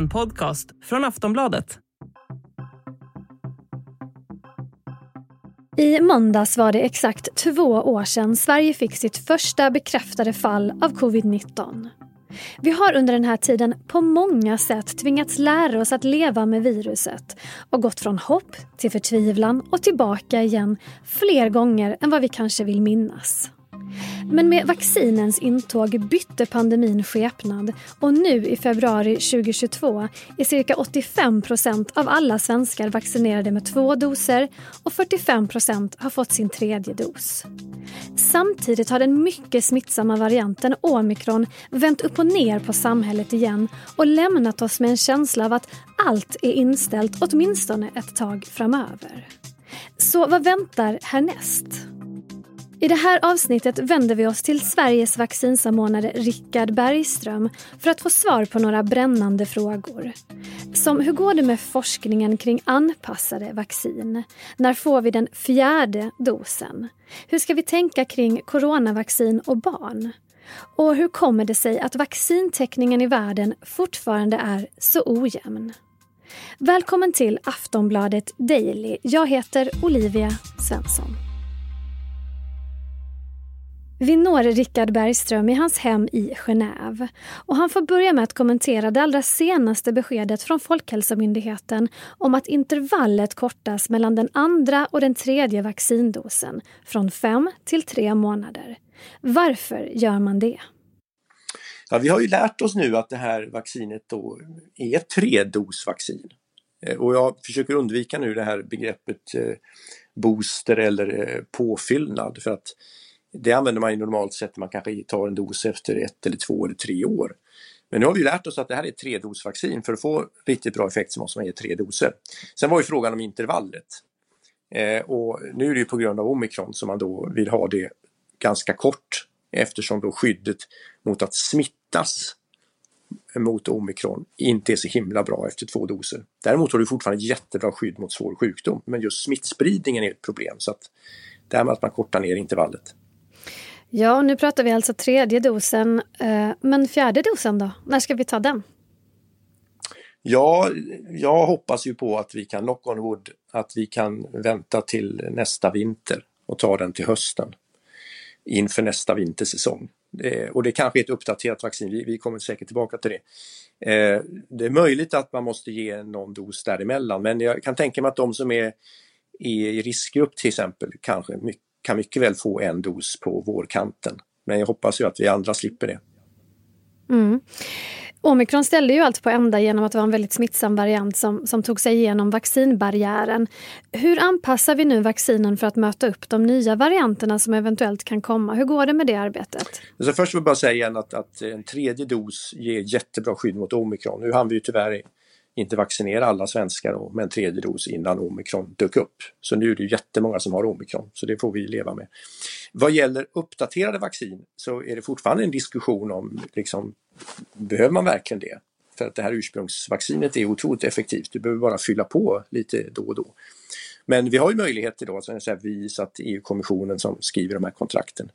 En podcast från Aftonbladet. I måndags var det exakt två år sedan Sverige fick sitt första bekräftade fall av covid-19. Vi har under den här tiden på många sätt tvingats lära oss att leva med viruset och gått från hopp till förtvivlan och tillbaka igen fler gånger än vad vi kanske vill minnas. Men med vaccinens intåg bytte pandemin skepnad och nu i februari 2022 är cirka 85 procent av alla svenskar vaccinerade med två doser och 45 procent har fått sin tredje dos. Samtidigt har den mycket smittsamma varianten omikron vänt upp och ner på samhället igen och lämnat oss med en känsla av att allt är inställt åtminstone ett tag framöver. Så vad väntar härnäst? I det här avsnittet vänder vi oss till Sveriges vaccinsamordnare Rickard Bergström för att få svar på några brännande frågor. Som hur går det med forskningen kring anpassade vaccin? När får vi den fjärde dosen? Hur ska vi tänka kring coronavaccin och barn? Och hur kommer det sig att vaccintäckningen i världen fortfarande är så ojämn? Välkommen till Aftonbladet Daily. Jag heter Olivia Svensson. Vi når Rickard Bergström i hans hem i Genève. Och han får börja med att kommentera det allra senaste beskedet från Folkhälsomyndigheten om att intervallet kortas mellan den andra och den tredje vaccindosen från fem till tre månader. Varför gör man det? Ja, vi har ju lärt oss nu att det här vaccinet då är ett tredosvaccin. Eh, och jag försöker undvika nu det här begreppet eh, booster eller eh, påfyllnad för att det använder man ju normalt sett, man kanske tar en dos efter ett eller två eller tre år. Men nu har vi lärt oss att det här är ett tredosvaccin. För att få riktigt bra effekt så måste man ge tre doser. Sen var ju frågan om intervallet. Eh, och nu är det ju på grund av omikron som man då vill ha det ganska kort eftersom då skyddet mot att smittas mot omikron inte är så himla bra efter två doser. Däremot har du fortfarande jättebra skydd mot svår sjukdom men just smittspridningen är ett problem så att det här med att man kortar ner intervallet. Ja, nu pratar vi alltså tredje dosen. Eh, men fjärde dosen då? När ska vi ta den? Ja, jag hoppas ju på att vi kan, knock on wood, att vi kan vänta till nästa vinter och ta den till hösten inför nästa vintersäsong. Det, och det kanske är ett uppdaterat vaccin, vi, vi kommer säkert tillbaka till det. Eh, det är möjligt att man måste ge någon dos däremellan men jag kan tänka mig att de som är i riskgrupp till exempel kanske mycket kan mycket väl få en dos på vårkanten. Men jag hoppas ju att vi andra slipper det. Mm. Omikron ställde ju allt på ända genom att det var en väldigt smittsam variant som, som tog sig igenom vaccinbarriären. Hur anpassar vi nu vaccinen för att möta upp de nya varianterna som eventuellt kan komma? Hur går det med det arbetet? Så först vill jag bara säga igen att, att en tredje dos ger jättebra skydd mot omikron. Nu hann vi ju tyvärr inte vaccinera alla svenskar med en tredje dos innan omikron dök upp. Så nu är det jättemånga som har omikron, så det får vi leva med. Vad gäller uppdaterade vaccin så är det fortfarande en diskussion om, liksom, behöver man verkligen det? För att det här ursprungsvaccinet är otroligt effektivt, du behöver bara fylla på lite då och då. Men vi har ju möjlighet idag, så att vi så att EU-kommissionen som skriver de här kontrakten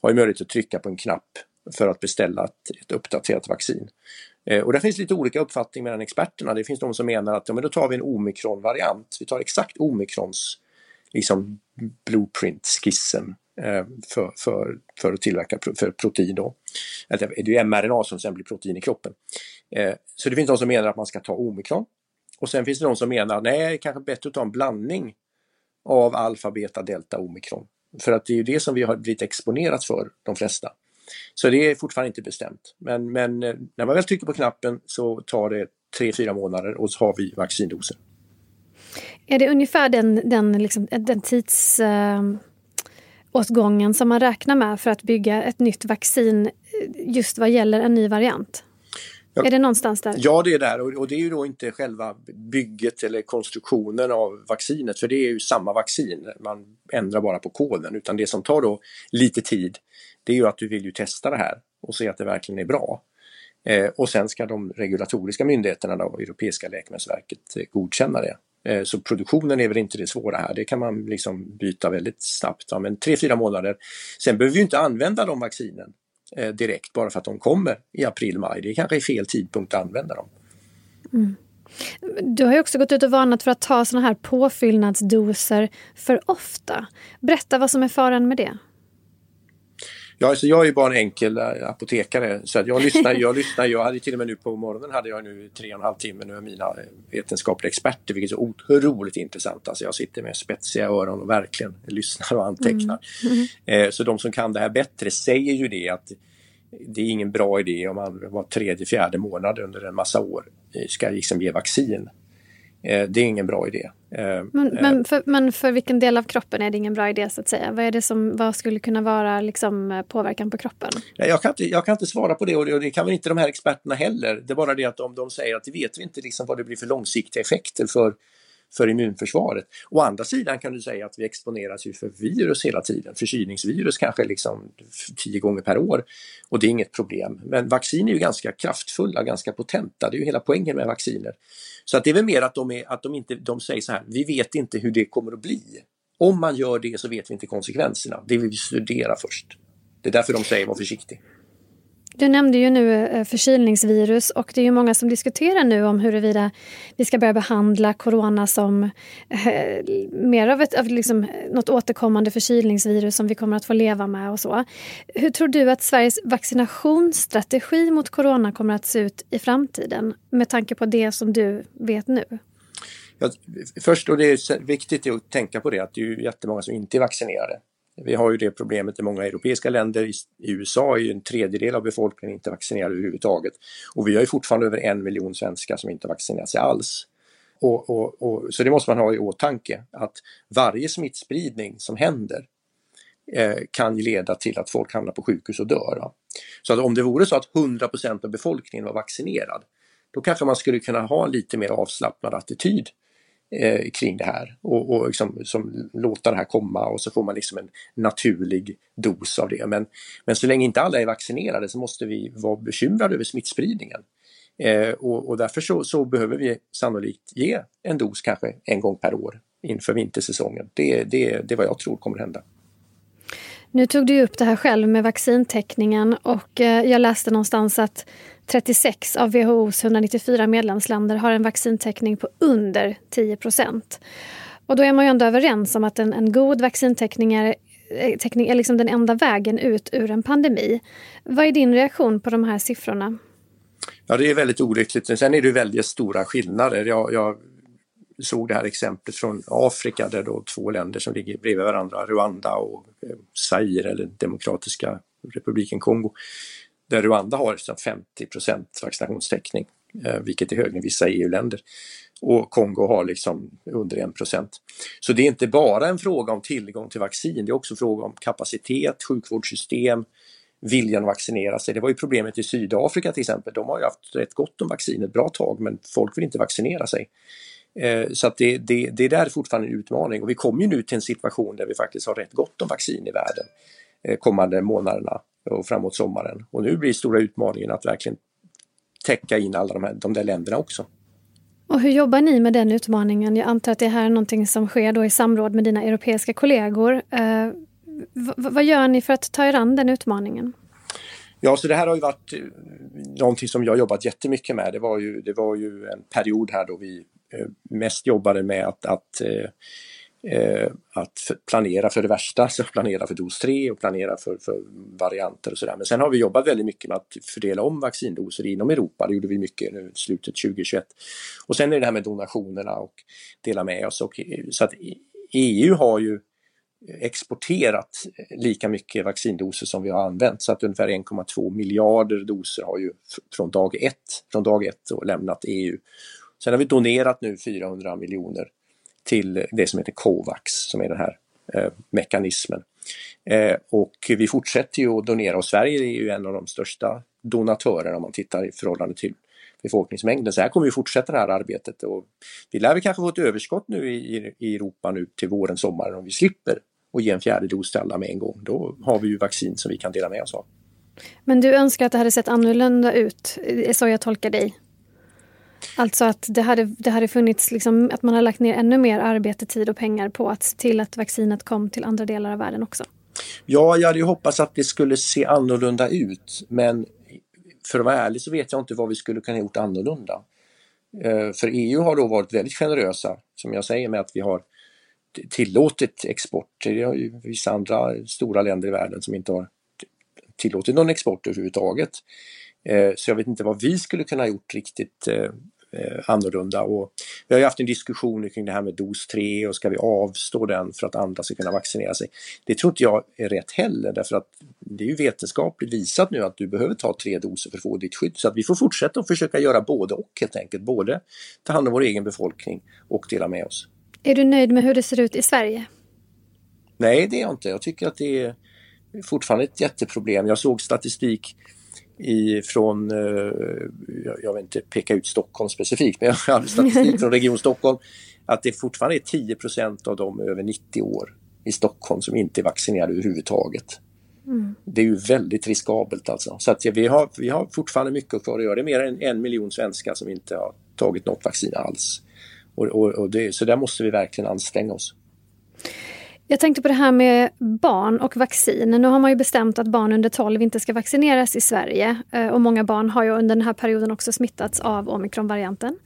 har ju möjlighet att trycka på en knapp för att beställa ett, ett uppdaterat vaccin. Eh, och det finns lite olika uppfattningar mellan experterna. Det finns de som menar att ja, men då tar vi en omikron-variant. Vi tar exakt omikrons liksom, blueprint-skissen eh, för, för, för att tillverka för protein. Då. Det är ju mRNA som sen blir protein i kroppen. Eh, så det finns de som menar att man ska ta omikron. Och sen finns det de som menar att nej, kanske bättre att ta en blandning av alfa, beta, delta, omikron. För att det är ju det som vi har blivit exponerat för, de flesta. Så det är fortfarande inte bestämt. Men, men eh, när man väl trycker på knappen så tar det tre fyra månader och så har vi vaccindosen. Är det ungefär den, den, liksom, den tidsåtgången uh, som man räknar med för att bygga ett nytt vaccin eh, just vad gäller en ny variant? Ja, är det någonstans där? Ja, det är där och, och, det är ju då inte själva bygget eller konstruktionen av vaccinet för det är ju samma vaccin. Man ändrar bara på koden utan det som tar då lite tid det är ju att du vill ju testa det här och se att det verkligen är bra. Eh, och sen ska de regulatoriska myndigheterna, då, Europeiska läkemedelsverket, eh, godkänna det. Eh, så produktionen är väl inte det svåra här, det kan man liksom byta väldigt snabbt. Ja, men tre, fyra månader. Sen behöver vi inte använda de vaccinen eh, direkt bara för att de kommer i april, maj. Det är kanske är fel tidpunkt att använda dem. Mm. Du har ju också gått ut och varnat för att ta såna här påfyllnadsdoser för ofta. Berätta vad som är faran med det. Ja, alltså jag är ju bara en enkel äh, apotekare så att jag lyssnar, jag lyssnar, jag hade till och med nu på morgonen hade jag nu tre och en halv timme med mina äh, vetenskapliga experter vilket är så otroligt intressant. Alltså jag sitter med spetsiga öron och verkligen lyssnar och antecknar. Mm. Mm. Eh, så de som kan det här bättre säger ju det att det är ingen bra idé om man var tredje, fjärde månad under en massa år eh, ska liksom ge vaccin. Eh, det är ingen bra idé. Eh, men, men, för, men för vilken del av kroppen är det ingen bra idé så att säga? Vad, är det som, vad skulle kunna vara liksom, påverkan på kroppen? Jag kan, inte, jag kan inte svara på det och, det och det kan väl inte de här experterna heller. Det är bara det att om de säger att det vet vi inte liksom vad det blir för långsiktiga effekter för för immunförsvaret. Å andra sidan kan du säga att vi exponeras ju för virus hela tiden, förkylningsvirus kanske liksom tio gånger per år och det är inget problem. Men vaccin är ju ganska kraftfulla, ganska potenta, det är ju hela poängen med vacciner. Så att det är väl mer att de, är, att de inte de säger så här, vi vet inte hur det kommer att bli. Om man gör det så vet vi inte konsekvenserna, det vill vi studera först. Det är därför de säger var försiktig. Du nämnde ju nu eh, förkylningsvirus och det är ju många som diskuterar nu om huruvida vi ska börja behandla corona som eh, mer av, ett, av liksom, något återkommande förkylningsvirus som vi kommer att få leva med och så. Hur tror du att Sveriges vaccinationsstrategi mot corona kommer att se ut i framtiden med tanke på det som du vet nu? Ja, först, och det är viktigt att tänka på det, att det är jättemånga som inte är vaccinerade. Vi har ju det problemet i många europeiska länder. I USA är ju en tredjedel av befolkningen inte vaccinerad överhuvudtaget. Och vi har ju fortfarande över en miljon svenskar som inte vaccinerat sig alls. Och, och, och, så det måste man ha i åtanke att varje smittspridning som händer eh, kan leda till att folk hamnar på sjukhus och dör. Va? Så att om det vore så att 100% av befolkningen var vaccinerad, då kanske man skulle kunna ha en lite mer avslappnad attityd eh, kring det här och, och liksom, som, låta det här komma och så får man liksom en naturlig dos av det. Men, men så länge inte alla är vaccinerade så måste vi vara bekymrade över smittspridningen. Eh, och, och, därför så, så, behöver vi sannolikt ge en dos kanske en gång per år inför vintersäsongen. Det, det, det är vad jag tror kommer hända. Nu tog du upp det här själv med vaccintäckningen och eh, jag läste någonstans att 36 av WHOs 194 medlemsländer har en vaccintäckning på under 10 procent. Och då är man ju ändå överens om att en, en god vaccintäckning är, eh, täckning är liksom den enda vägen ut ur en pandemi. Vad är din reaktion på de här siffrorna? Ja, det är väldigt olyckligt. Sen är det väldigt stora skillnader. Jag, jag såg det här exemplet från Afrika där då två länder som ligger bredvid varandra, Rwanda och eh, Zaire eller Demokratiska republiken Kongo, där Rwanda har 50 vaccinationstäckning, eh, vilket är högre än vissa EU-länder. Och Kongo har liksom under 1% Så det är inte bara en fråga om tillgång till vaccin, det är också en fråga om kapacitet, sjukvårdssystem, viljan att vaccinera sig. Det var ju problemet i Sydafrika till exempel. De har ju haft rätt gott om vaccin ett bra tag men folk vill inte vaccinera sig. Eh, så att det, det, det där är fortfarande en utmaning och vi kommer ju nu till en situation där vi faktiskt har rätt gott om vaccin i världen eh, kommande månaderna och framåt sommaren. Och nu blir stora utmaningen att verkligen täcka in alla de, här, de där länderna också. Och hur jobbar ni med den utmaningen? Jag antar att det här är någonting som sker då i samråd med dina europeiska kollegor. Eh, vad gör ni för att ta er an den utmaningen? Ja, så det här har ju varit någonting som jag jobbat jättemycket med. Det var ju, det var ju en period här då vi Eh, Eh, mest jobbade med att, att, eh, eh att planera för det värsta, så planera för dos 3 och planera för, för varianter och sådär. Men sen har vi jobbat väldigt mycket med att fördela om vaccindoser inom Europa. Det gjorde vi mycket nu slutet 2021. Och sen är det det här med donationerna och dela med oss. Och, eh, så att EU har ju exporterat lika mycket vaccindoser som vi har använt så att ungefär 1,2 miljarder doser har ju från dag ett, från dag ett lämnat EU. Sen har vi donerat nu 400 miljoner till det som heter Covax som är den här eh, mekanismen. Eh, och vi fortsätter ju att donera och Sverige är ju en av de största donatörerna om man tittar i förhållande till befolkningsmängden. Så här kommer vi fortsätta det här arbetet och vi lär väl kanske få ett överskott nu i, i Europa nu till våren, sommaren om vi slipper och ge en fjärde dos till alla med en gång. Då har vi ju vaccin som vi kan dela med oss av. Men du önskar att det hade sett annorlunda ut, så jag tolkar dig? Alltså att det hade, det hade funnits, liksom, att man har lagt ner ännu mer arbete, tid och pengar på att se till att vaccinet kom till andra delar av världen också. Ja, jag hade ju hoppats att det skulle se annorlunda ut men för att vara ärlig så vet jag inte vad vi skulle kunna gjort annorlunda. Eh, för EU har då varit väldigt generösa, som jag säger, med att vi har tillåtit export. Det har ju vissa andra stora länder i världen som inte har tillåtit någon export överhuvudtaget. Eh, så jag vet inte vad vi skulle kunna gjort riktigt eh, annorlunda. Och vi har ju haft en diskussion kring det här med dos 3 och ska vi avstå den för att andra ska kunna vaccinera sig. Det tror inte jag är rätt heller därför att det är ju vetenskapligt visat nu att du behöver ta tre doser för att få ditt skydd. Så att vi får fortsätta att försöka göra både och helt enkelt. Både ta hand om vår egen befolkning och dela med oss. Är du nöjd med hur det ser ut i Sverige? Nej, det är jag inte. Jag tycker att det är fortfarande ett jätteproblem. Jag såg statistik ifrån, eh, jag vill inte peka ut Stockholm specifikt, men jag har statistik från Region Stockholm att det fortfarande är 10% av dem över 90 år i Stockholm som inte är vaccinerade överhuvudtaget. Mm. Det är ju väldigt riskabelt alltså. Så att vi, har, vi har fortfarande mycket kvar att göra. Det är mer än en miljon svenskar som inte har tagit något vaccin alls. Och, och, och det, så där måste vi verkligen anstränga oss. Jag tänkte på det här med barn och vaccin. Nu har man ju bestämt att barn under 12 inte ska vaccineras i Sverige. Eh, och många barn har ju under den här perioden också smittats av omikronvarianten.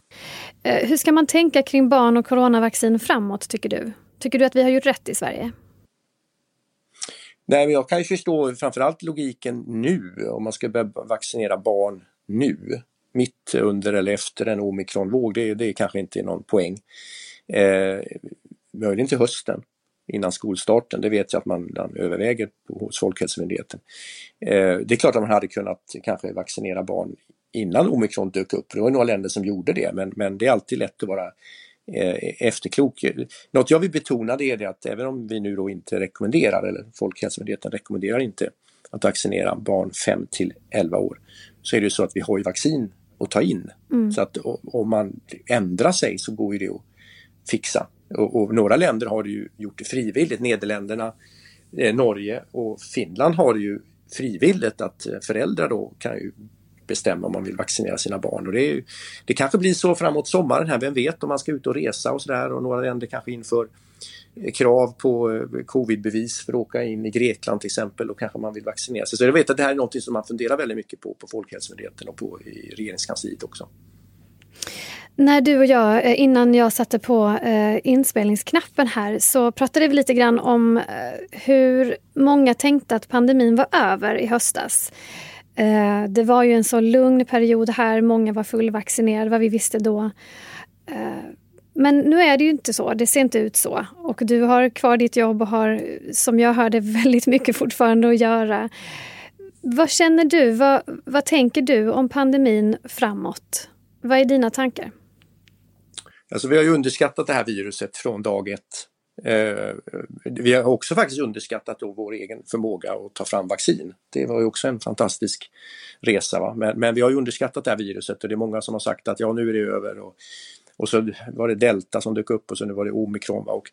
Eh, hur ska man tänka kring barn och coronavaccin framåt tycker du? Tycker du att vi har gjort rätt i Sverige? Nej, men jag kan ju förstå framförallt logiken nu om man ska börja vaccinera barn nu. Mitt under eller efter en omikronvåg, det, det kanske inte är någon poäng. Eh, möjligen till hösten innan skolstarten. Det vet jag att man, man överväger hos Folkhälsomyndigheten. Eh, det är klart att man hade kunnat kanske vaccinera barn innan omikron dök upp. Det var några länder som gjorde det men, men det är alltid lätt att vara eh, efterklok. Något jag vill betona det är det att även om vi nu då inte rekommenderar, eller Folkhälsomyndigheten rekommenderar inte att vaccinera barn 5 till 11 år, så är det så att vi har ju vaccin att ta in. Mm. Så att om man ändrar sig så går ju det att fixa. Och, och, några länder har ju gjort det frivilligt. Nederländerna, eh, Norge och Finland har det ju frivilligt att eh, föräldrar då kan ju bestämma om man vill vaccinera sina barn. Och det, är, det kanske blir så framåt sommaren här, vem vet om man ska ut och resa och sådär och några länder kanske inför eh, krav på eh, covidbevis för att åka in i Grekland till exempel och kanske man vill vaccinera sig. Så jag vet att det här är något som man funderar väldigt mycket på på Folkhälsomyndigheten och på i regeringskansliet också. När du och jag, eh, innan jag satte på eh, inspelningsknappen här, så pratade vi lite grann om eh, hur många tänkte att pandemin var över i höstas. Eh, det var ju en så lugn period här, många var fullvaccinerade, vad vi visste då. Eh, men nu är det ju inte så, det ser inte ut så. Och du har kvar ditt jobb och har, som jag hörde, väldigt mycket fortfarande att göra. Vad känner du? Vad, vad tänker du om pandemin framåt? Vad är dina tankar? Alltså vi har ju underskattat det här viruset från dag ett. Eh, vi har också faktiskt underskattat då vår egen förmåga att ta fram vaccin. Det var ju också en fantastisk resa. Va? Men, men vi har ju underskattat det här viruset och det är många som har sagt att ja nu är det över. Och, och så var det delta som dök upp och så nu var det omikron. Va? Och,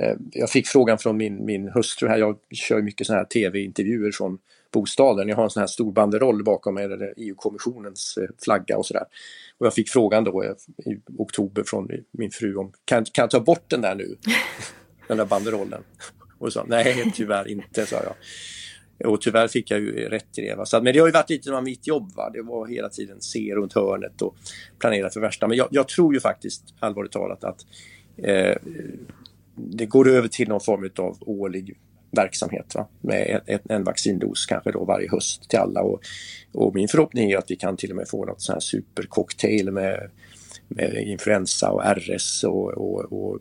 eh, jag fick frågan från min, min hustru här, jag kör mycket sådana här tv-intervjuer från bostaden. Jag har en sån här stor banderoll bakom mig, där EU-kommissionens eh, flagga och sådär. Och jag fick frågan då i oktober från min fru om kan, kan jag ta bort den där nu? den där banderollen. Och sa nej, tyvärr inte, sa jag. Och tyvärr fick jag ju rätt i det. Va? Så, men det har ju varit lite av mitt jobb. Va? Det var hela tiden se runt hörnet och planera för värsta. Men jag, jag tror ju faktiskt, allvarligt talat, att eh, det går över till någon form av årlig verksamhet va? med ett, en vaccindos kanske då varje höst till alla. Och, och, min förhoppning är att vi kan till och med få något sån här supercocktail med, med influensa och RS och, och, och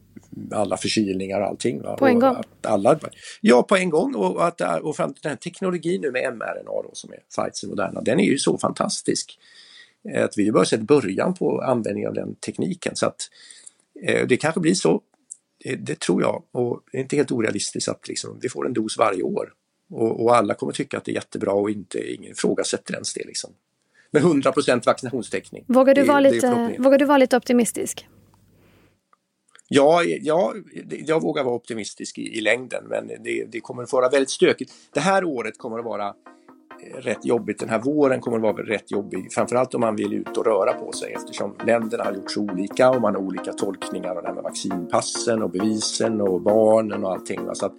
alla förkylningar och allting. Va? På en gång? Alla, ja, på en gång. Och, att, och fram till den här teknologin nu med mRNA då, som är Pfizer Moderna, den är ju så fantastisk. Att vi har bara sett början på användning av den tekniken. Så att eh, det kanske blir så det, det, tror jag och det är inte helt orealistiskt att liksom, vi får en dos varje år. Och, och, alla kommer tycka att det är jättebra och inte, ingen ifrågasätter ens det. Liksom. Med 100 vaccinationstäckning. Vågar du, vara lite, vågar du vara lite optimistisk? Ja, ja jag vågar vara optimistisk i, i längden men det, det kommer att vara väldigt stökigt. Det här året kommer att vara rätt jobbigt. Den här våren kommer att vara rätt jobbig, framförallt om man vill ut och röra på sig eftersom länderna har gjort så olika och man har olika tolkningar av det här med vaccinpassen och bevisen och barnen och allting. Så att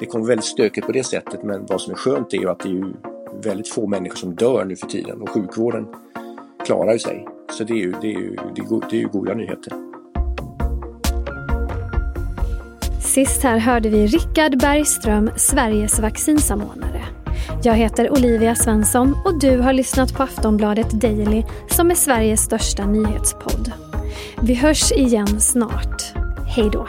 det kommer väldigt stökigt på det sättet men vad som är skönt är ju att det är väldigt få människor som dör nu för tiden och sjukvården klarar sig. Så det är ju, det är ju, det är, go- det är ju goda nyheter. Sist här hörde vi Rickard Bergström, Sveriges vaccinsamordnare. Jag heter Olivia Svensson och du har lyssnat på Aftonbladet Daily som är Sveriges största nyhetspodd. Vi hörs igen snart. Hej då!